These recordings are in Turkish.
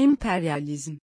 Emperyalizm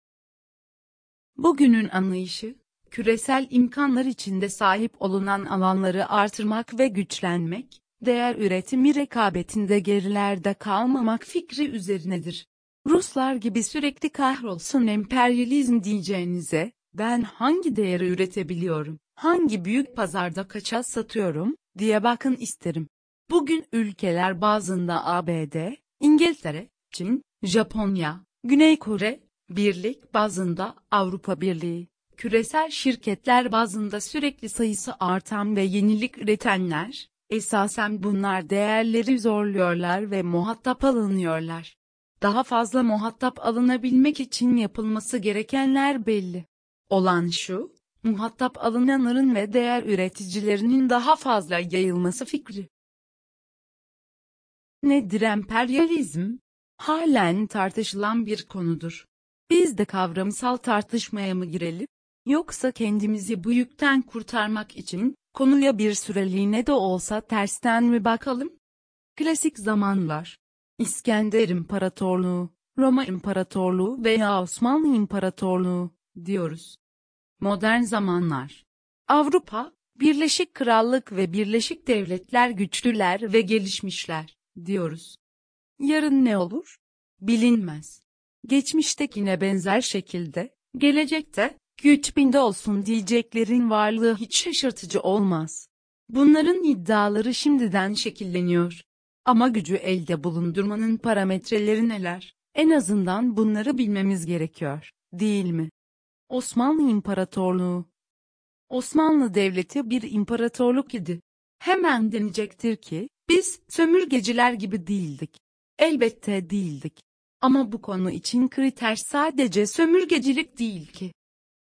Bugünün anlayışı, küresel imkanlar içinde sahip olunan alanları artırmak ve güçlenmek, değer üretimi rekabetinde gerilerde kalmamak fikri üzerinedir. Ruslar gibi sürekli kahrolsun emperyalizm diyeceğinize, ben hangi değeri üretebiliyorum, hangi büyük pazarda kaça satıyorum, diye bakın isterim. Bugün ülkeler bazında ABD, İngiltere, Çin, Japonya, Güney Kore, birlik bazında Avrupa Birliği, küresel şirketler bazında sürekli sayısı artan ve yenilik üretenler, esasen bunlar değerleri zorluyorlar ve muhatap alınıyorlar. Daha fazla muhatap alınabilmek için yapılması gerekenler belli. Olan şu, muhatap alınanların ve değer üreticilerinin daha fazla yayılması fikri. Nedir emperyalizm? Halen tartışılan bir konudur. Biz de kavramsal tartışmaya mı girelim? Yoksa kendimizi bu yükten kurtarmak için, konuya bir süreliğine de olsa tersten mi bakalım? Klasik zamanlar. İskender İmparatorluğu, Roma İmparatorluğu veya Osmanlı İmparatorluğu, diyoruz. Modern zamanlar. Avrupa, Birleşik Krallık ve Birleşik Devletler güçlüler ve gelişmişler, diyoruz. Yarın ne olur? Bilinmez. Geçmiştekine benzer şekilde, gelecekte, güç binde olsun diyeceklerin varlığı hiç şaşırtıcı olmaz. Bunların iddiaları şimdiden şekilleniyor. Ama gücü elde bulundurmanın parametreleri neler? En azından bunları bilmemiz gerekiyor, değil mi? Osmanlı İmparatorluğu Osmanlı Devleti bir imparatorluk idi. Hemen denecektir ki, biz sömürgeciler gibi değildik. Elbette değildik. Ama bu konu için kriter sadece sömürgecilik değil ki.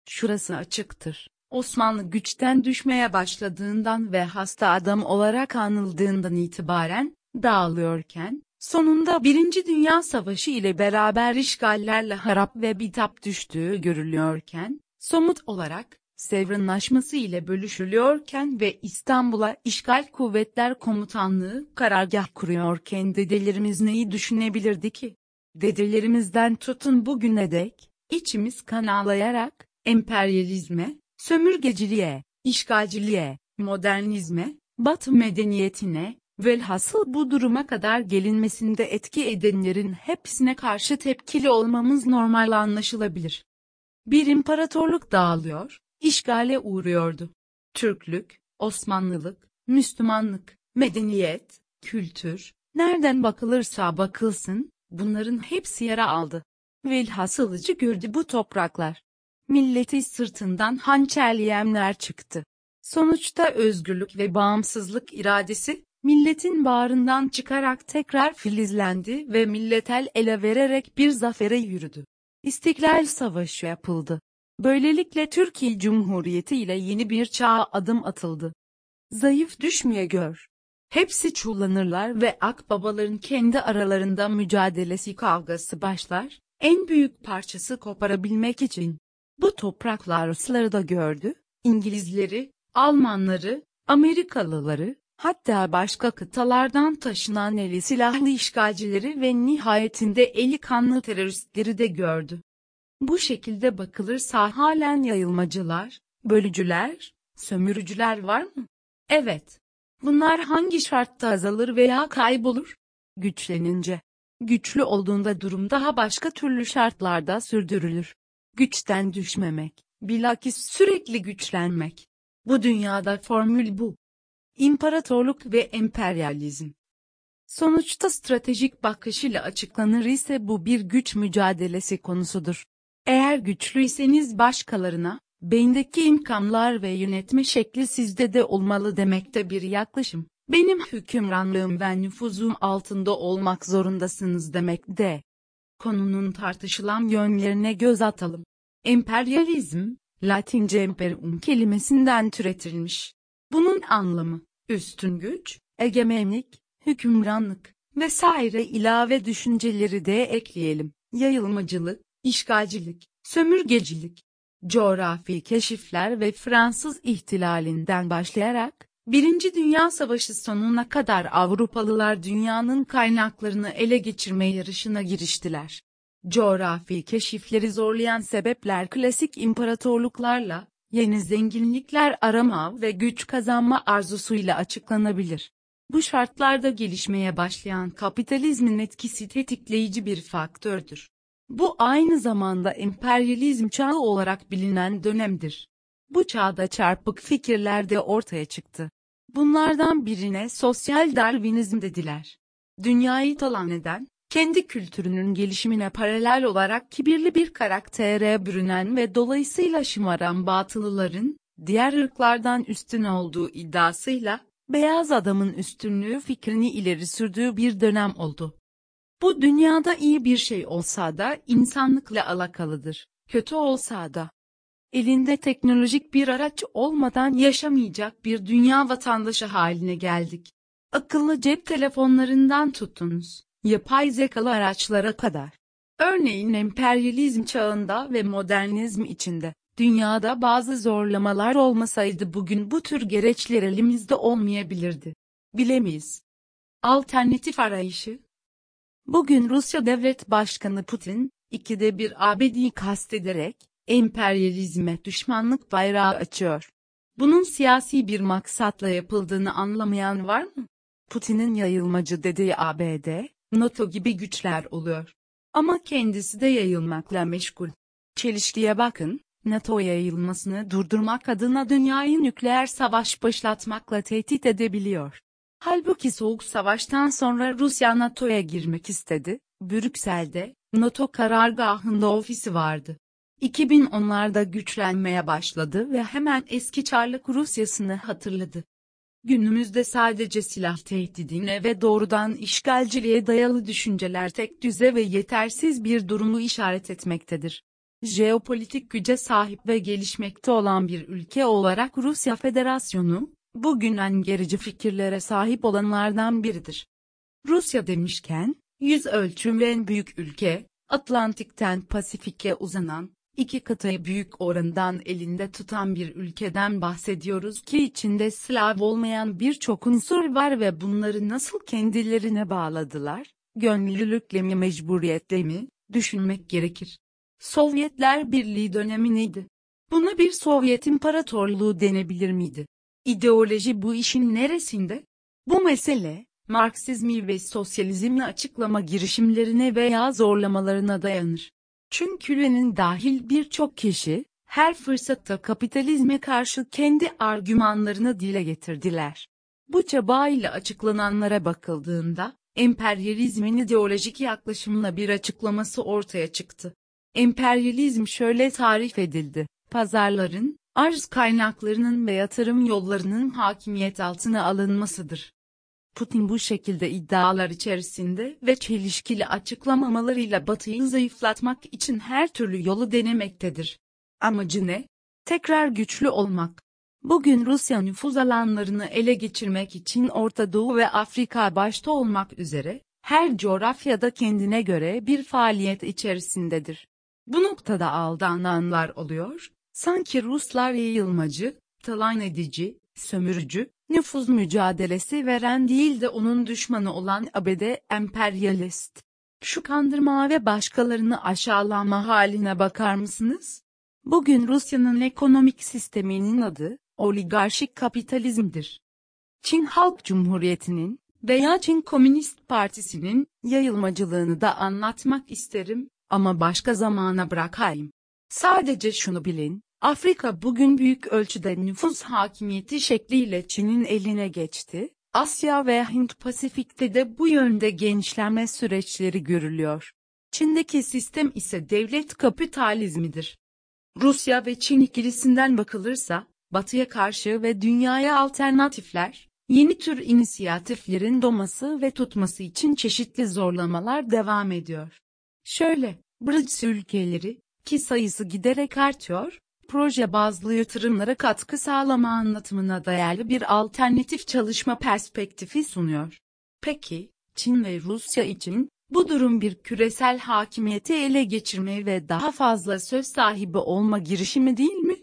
Şurası açıktır. Osmanlı güçten düşmeye başladığından ve hasta adam olarak anıldığından itibaren, dağılıyorken, sonunda Birinci Dünya Savaşı ile beraber işgallerle harap ve bitap düştüğü görülüyorken, somut olarak, Sevr Anlaşması ile bölüşülüyorken ve İstanbul'a işgal kuvvetler komutanlığı karargah kuruyorken dedelerimiz neyi düşünebilirdi ki? Dedelerimizden tutun bugüne dek, içimiz kan ağlayarak, emperyalizme, sömürgeciliğe, işgalciliğe, modernizme, batı medeniyetine, velhasıl bu duruma kadar gelinmesinde etki edenlerin hepsine karşı tepkili olmamız normal anlaşılabilir. Bir imparatorluk dağılıyor, işgale uğruyordu. Türklük, Osmanlılık, Müslümanlık, medeniyet, kültür, nereden bakılırsa bakılsın, bunların hepsi yara aldı. Velhasılıcı gördü bu topraklar. Milleti sırtından hançerleyenler çıktı. Sonuçta özgürlük ve bağımsızlık iradesi, milletin bağrından çıkarak tekrar filizlendi ve millet el ele vererek bir zafere yürüdü. İstiklal Savaşı yapıldı. Böylelikle Türkiye Cumhuriyeti ile yeni bir çağa adım atıldı. Zayıf düşmeye gör. Hepsi çullanırlar ve akbabaların kendi aralarında mücadelesi kavgası başlar, en büyük parçası koparabilmek için. Bu topraklar Rusları da gördü, İngilizleri, Almanları, Amerikalıları, hatta başka kıtalardan taşınan eli silahlı işgalcileri ve nihayetinde eli kanlı teröristleri de gördü. Bu şekilde bakılırsa halen yayılmacılar, bölücüler, sömürücüler var mı? Evet. Bunlar hangi şartta azalır veya kaybolur? Güçlenince. Güçlü olduğunda durum daha başka türlü şartlarda sürdürülür. Güçten düşmemek, bilakis sürekli güçlenmek. Bu dünyada formül bu. İmparatorluk ve emperyalizm. Sonuçta stratejik bakış ile açıklanır ise bu bir güç mücadelesi konusudur. Eğer güçlüyseniz başkalarına, beyindeki imkanlar ve yönetme şekli sizde de olmalı demekte bir yaklaşım. Benim hükümranlığım ve nüfuzum altında olmak zorundasınız demek de. Konunun tartışılan yönlerine göz atalım. Emperyalizm, Latince imperium kelimesinden türetilmiş. Bunun anlamı, üstün güç, egemenlik, hükümranlık vesaire ilave düşünceleri de ekleyelim. Yayılmacılık, işgalcilik, sömürgecilik, coğrafi keşifler ve Fransız ihtilalinden başlayarak, Birinci Dünya Savaşı sonuna kadar Avrupalılar dünyanın kaynaklarını ele geçirme yarışına giriştiler. Coğrafi keşifleri zorlayan sebepler klasik imparatorluklarla, yeni zenginlikler arama ve güç kazanma arzusuyla açıklanabilir. Bu şartlarda gelişmeye başlayan kapitalizmin etkisi tetikleyici bir faktördür. Bu aynı zamanda emperyalizm çağı olarak bilinen dönemdir. Bu çağda çarpık fikirler de ortaya çıktı. Bunlardan birine sosyal Darwinizm dediler. Dünyayı talan eden, kendi kültürünün gelişimine paralel olarak kibirli bir karaktere bürünen ve dolayısıyla şımaran batılıların, diğer ırklardan üstün olduğu iddiasıyla, beyaz adamın üstünlüğü fikrini ileri sürdüğü bir dönem oldu. Bu dünyada iyi bir şey olsa da insanlıkla alakalıdır, kötü olsa da. Elinde teknolojik bir araç olmadan yaşamayacak bir dünya vatandaşı haline geldik. Akıllı cep telefonlarından tutunuz, yapay zekalı araçlara kadar. Örneğin emperyalizm çağında ve modernizm içinde, dünyada bazı zorlamalar olmasaydı bugün bu tür gereçler elimizde olmayabilirdi. Bilemeyiz. Alternatif arayışı, Bugün Rusya Devlet Başkanı Putin, ikide bir ABD'yi kastederek, emperyalizme düşmanlık bayrağı açıyor. Bunun siyasi bir maksatla yapıldığını anlamayan var mı? Putin'in yayılmacı dediği ABD, NATO gibi güçler oluyor. Ama kendisi de yayılmakla meşgul. Çelişkiye bakın, NATO yayılmasını durdurmak adına dünyayı nükleer savaş başlatmakla tehdit edebiliyor. Halbuki Soğuk Savaş'tan sonra Rusya NATO'ya girmek istedi. Brüksel'de, NATO karargahında ofisi vardı. 2010'larda güçlenmeye başladı ve hemen eski Çarlık Rusyasını hatırladı. Günümüzde sadece silah tehdidine ve doğrudan işgalciliğe dayalı düşünceler tek düze ve yetersiz bir durumu işaret etmektedir. Jeopolitik güce sahip ve gelişmekte olan bir ülke olarak Rusya Federasyonu, bugün en gerici fikirlere sahip olanlardan biridir. Rusya demişken, yüz ölçümlü en büyük ülke, Atlantik'ten Pasifik'e uzanan, iki kıtayı büyük orandan elinde tutan bir ülkeden bahsediyoruz ki içinde Slav olmayan birçok unsur var ve bunları nasıl kendilerine bağladılar, gönüllülükle mi mecburiyetle mi, düşünmek gerekir. Sovyetler Birliği dönemi neydi? Buna bir Sovyet İmparatorluğu denebilir miydi? İdeoloji bu işin neresinde? Bu mesele, Marksizmi ve sosyalizmi açıklama girişimlerine veya zorlamalarına dayanır. Çünkü dahil birçok kişi, her fırsatta kapitalizme karşı kendi argümanlarını dile getirdiler. Bu çabayla açıklananlara bakıldığında, emperyalizmin ideolojik yaklaşımla bir açıklaması ortaya çıktı. Emperyalizm şöyle tarif edildi, pazarların, arz kaynaklarının ve yatırım yollarının hakimiyet altına alınmasıdır. Putin bu şekilde iddialar içerisinde ve çelişkili açıklamamalarıyla Batı'yı zayıflatmak için her türlü yolu denemektedir. Amacı ne? Tekrar güçlü olmak. Bugün Rusya nüfuz alanlarını ele geçirmek için Orta Doğu ve Afrika başta olmak üzere, her coğrafyada kendine göre bir faaliyet içerisindedir. Bu noktada aldananlar oluyor, sanki Ruslar yayılmacı, talan edici, sömürücü, nüfuz mücadelesi veren değil de onun düşmanı olan ABD emperyalist. Şu kandırma ve başkalarını aşağılama haline bakar mısınız? Bugün Rusya'nın ekonomik sisteminin adı, oligarşik kapitalizmdir. Çin Halk Cumhuriyeti'nin veya Çin Komünist Partisi'nin yayılmacılığını da anlatmak isterim ama başka zamana bırakayım. Sadece şunu bilin, Afrika bugün büyük ölçüde nüfus hakimiyeti şekliyle Çin'in eline geçti. Asya ve Hint-Pasifik'te de bu yönde genişlenme süreçleri görülüyor. Çin'deki sistem ise devlet kapitalizmidir. Rusya ve Çin ikilisinden bakılırsa, Batı'ya karşı ve dünyaya alternatifler, yeni tür inisiyatiflerin doğması ve tutması için çeşitli zorlamalar devam ediyor. Şöyle, BRICS ülkeleri, ki sayısı giderek artıyor, proje bazlı yatırımlara katkı sağlama anlatımına dayalı bir alternatif çalışma perspektifi sunuyor. Peki, Çin ve Rusya için, bu durum bir küresel hakimiyeti ele geçirme ve daha fazla söz sahibi olma girişimi değil mi?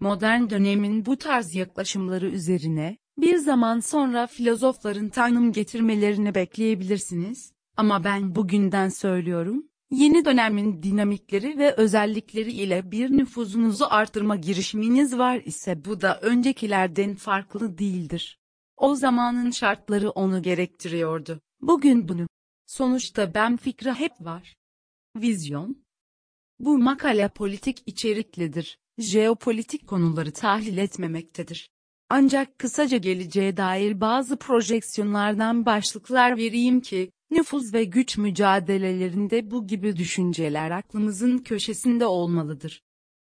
Modern dönemin bu tarz yaklaşımları üzerine, bir zaman sonra filozofların tanım getirmelerini bekleyebilirsiniz, ama ben bugünden söylüyorum, Yeni dönemin dinamikleri ve özellikleri ile bir nüfuzunuzu artırma girişiminiz var ise bu da öncekilerden farklı değildir. O zamanın şartları onu gerektiriyordu. Bugün bunu. Sonuçta ben fikri hep var. Vizyon. Bu makale politik içeriklidir. Jeopolitik konuları tahlil etmemektedir. Ancak kısaca geleceğe dair bazı projeksiyonlardan başlıklar vereyim ki, nüfuz ve güç mücadelelerinde bu gibi düşünceler aklımızın köşesinde olmalıdır.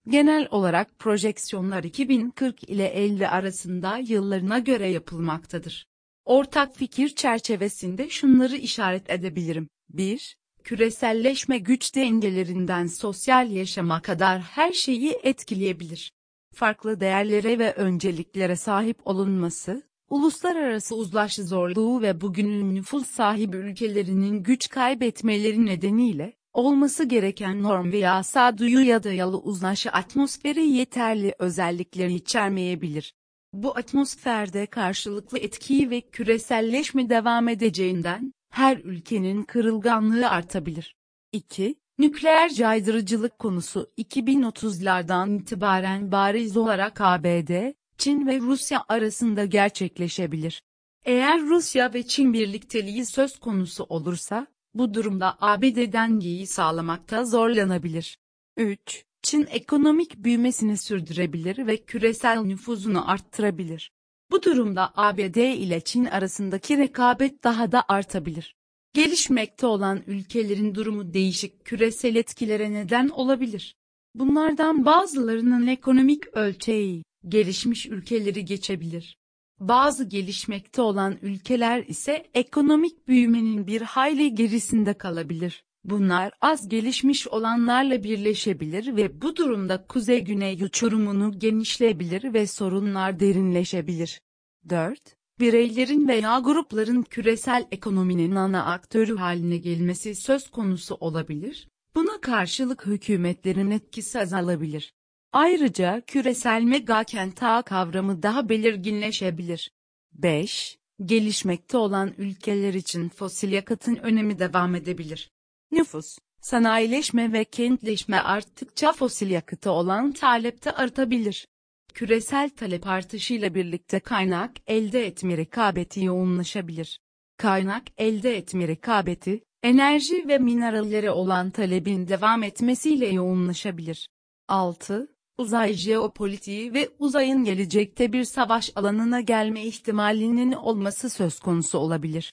Genel olarak projeksiyonlar 2040 ile 50 arasında yıllarına göre yapılmaktadır. Ortak fikir çerçevesinde şunları işaret edebilirim. 1. Küreselleşme güç dengelerinden sosyal yaşama kadar her şeyi etkileyebilir. Farklı değerlere ve önceliklere sahip olunması, uluslararası uzlaşı zorluğu ve bugünün nüfus sahibi ülkelerinin güç kaybetmeleri nedeniyle, olması gereken norm veya sağduyuya dayalı uzlaşı atmosferi yeterli özellikleri içermeyebilir. Bu atmosferde karşılıklı etkiyi ve küreselleşme devam edeceğinden, her ülkenin kırılganlığı artabilir. 2. Nükleer caydırıcılık konusu 2030'lardan itibaren bariz olarak ABD, Çin ve Rusya arasında gerçekleşebilir. Eğer Rusya ve Çin birlikteliği söz konusu olursa, bu durumda ABD dengeyi sağlamakta zorlanabilir. 3. Çin ekonomik büyümesini sürdürebilir ve küresel nüfuzunu arttırabilir. Bu durumda ABD ile Çin arasındaki rekabet daha da artabilir. Gelişmekte olan ülkelerin durumu değişik küresel etkilere neden olabilir. Bunlardan bazılarının ekonomik ölçeği, gelişmiş ülkeleri geçebilir. Bazı gelişmekte olan ülkeler ise ekonomik büyümenin bir hayli gerisinde kalabilir. Bunlar az gelişmiş olanlarla birleşebilir ve bu durumda kuzey-güney uçurumunu genişleyebilir ve sorunlar derinleşebilir. 4. Bireylerin veya grupların küresel ekonominin ana aktörü haline gelmesi söz konusu olabilir. Buna karşılık hükümetlerin etkisi azalabilir. Ayrıca küresel megakent ağ kavramı daha belirginleşebilir. 5. Gelişmekte olan ülkeler için fosil yakıtın önemi devam edebilir. Nüfus, sanayileşme ve kentleşme arttıkça fosil yakıtı olan talepte artabilir. Küresel talep artışıyla birlikte kaynak elde etme rekabeti yoğunlaşabilir. Kaynak elde etme rekabeti, enerji ve minerallere olan talebin devam etmesiyle yoğunlaşabilir. 6. Uzay jeopolitiği ve uzayın gelecekte bir savaş alanına gelme ihtimalinin olması söz konusu olabilir.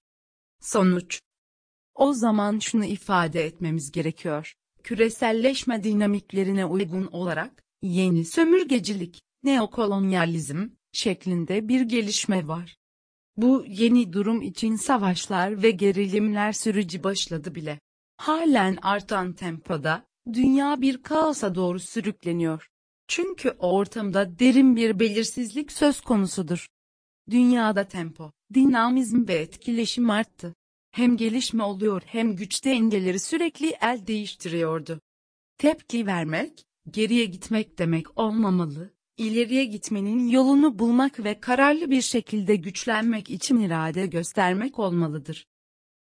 Sonuç O zaman şunu ifade etmemiz gerekiyor. Küreselleşme dinamiklerine uygun olarak, yeni sömürgecilik, neokolonyalizm, şeklinde bir gelişme var. Bu yeni durum için savaşlar ve gerilimler süreci başladı bile. Halen artan tempoda, dünya bir kaosa doğru sürükleniyor. Çünkü ortamda derin bir belirsizlik söz konusudur. Dünyada tempo, dinamizm ve etkileşim arttı. Hem gelişme oluyor hem güç dengeleri sürekli el değiştiriyordu. Tepki vermek, geriye gitmek demek olmamalı, ileriye gitmenin yolunu bulmak ve kararlı bir şekilde güçlenmek için irade göstermek olmalıdır.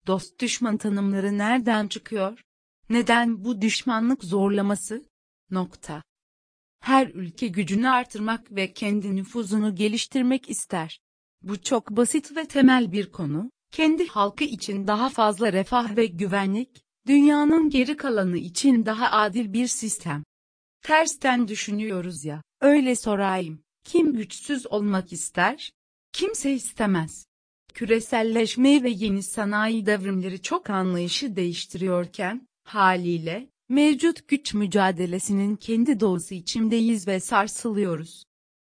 Dost düşman tanımları nereden çıkıyor? Neden bu düşmanlık zorlaması? Nokta. Her ülke gücünü artırmak ve kendi nüfuzunu geliştirmek ister. Bu çok basit ve temel bir konu. Kendi halkı için daha fazla refah ve güvenlik, dünyanın geri kalanı için daha adil bir sistem. Tersten düşünüyoruz ya, öyle sorayım. Kim güçsüz olmak ister? Kimse istemez. Küreselleşme ve yeni sanayi devrimleri çok anlayışı değiştiriyorken, haliyle, mevcut güç mücadelesinin kendi doğusu içindeyiz ve sarsılıyoruz.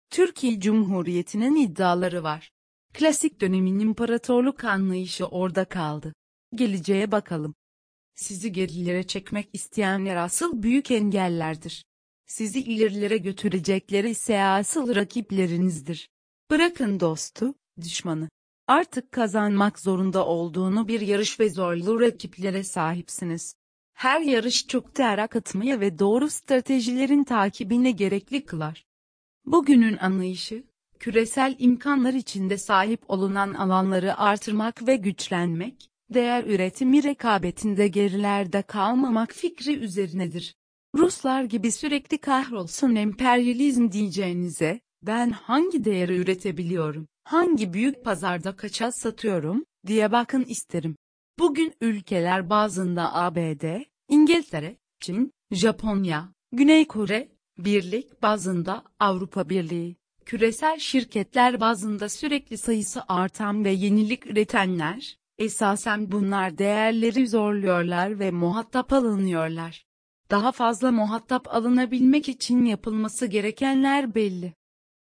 Türkiye Cumhuriyeti'nin iddiaları var. Klasik dönemin imparatorluk anlayışı orada kaldı. Geleceğe bakalım. Sizi gerilere çekmek isteyenler asıl büyük engellerdir. Sizi ilerilere götürecekleri ise asıl rakiplerinizdir. Bırakın dostu, düşmanı. Artık kazanmak zorunda olduğunu bir yarış ve zorlu rakiplere sahipsiniz. Her yarış çok ter akıtmaya ve doğru stratejilerin takibine gerekli kılar. Bugünün anlayışı, küresel imkanlar içinde sahip olunan alanları artırmak ve güçlenmek, değer üretimi rekabetinde gerilerde kalmamak fikri üzerinedir. Ruslar gibi sürekli kahrolsun emperyalizm diyeceğinize, ben hangi değeri üretebiliyorum, hangi büyük pazarda kaça satıyorum, diye bakın isterim. Bugün ülkeler bazında ABD, İngiltere, Çin, Japonya, Güney Kore, birlik bazında Avrupa Birliği, küresel şirketler bazında sürekli sayısı artan ve yenilik üretenler, esasen bunlar değerleri zorluyorlar ve muhatap alınıyorlar. Daha fazla muhatap alınabilmek için yapılması gerekenler belli.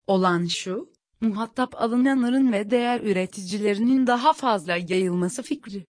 Olan şu, muhatap alınanların ve değer üreticilerinin daha fazla yayılması fikri.